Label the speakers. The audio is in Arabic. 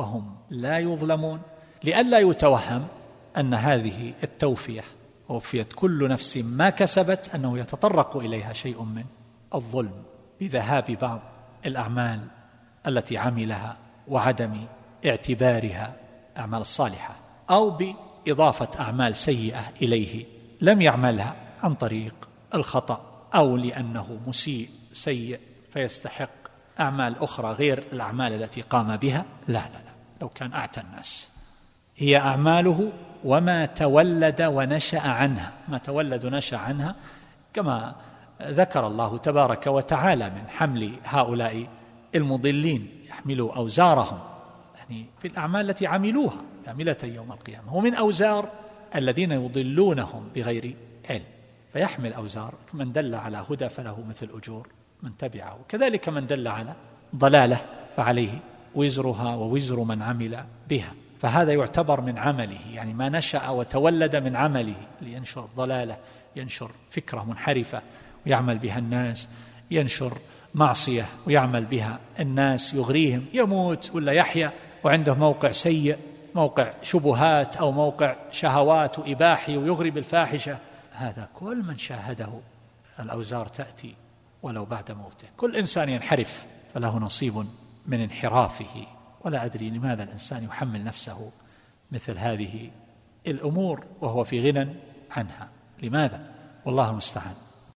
Speaker 1: وهم لا يظلمون لئلا يتوهم أن هذه التوفية ووفيت كل نفس ما كسبت أنه يتطرق إليها شيء من الظلم بذهاب بعض الأعمال التي عملها وعدم اعتبارها أعمال الصالحة أو بإضافة أعمال سيئة إليه لم يعملها عن طريق الخطأ أو لأنه مسيء سيء فيستحق أعمال أخرى غير الأعمال التي قام بها لا لا لا. لو كان أعتى الناس. هي أعماله وما تولد ونشأ عنها. ما تولد ونشأ عنها كما ذكر الله تبارك وتعالى من حمل هؤلاء المضلين يحملوا أوزارهم. يعني في الأعمال التي عملوها كامله يوم القيامة. ومن أوزار الذين يضلونهم بغير علم. فيحمل أوزار. من دل على هدى فله مثل أجور من تبعه. كذلك من دل على ضلاله فعليه. وزرها ووزر من عمل بها. فهذا يعتبر من عمله يعني ما نشأ وتولد من عمله لينشر الضلاله ينشر فكرة منحرفة ويعمل بها الناس ينشر معصية ويعمل بها الناس يغريهم يموت ولا يحيا. وعنده موقع سيء موقع شبهات أو موقع شهوات وإباحي ويغري بالفاحشة. هذا كل من شاهده الأوزار تأتي ولو بعد موته. كل إنسان ينحرف فله نصيب من انحرافه. ولا أدري لماذا الإنسان يحمل نفسه مثل هذه الأمور وهو في غنى عنها. لماذا؟ والله المستعان.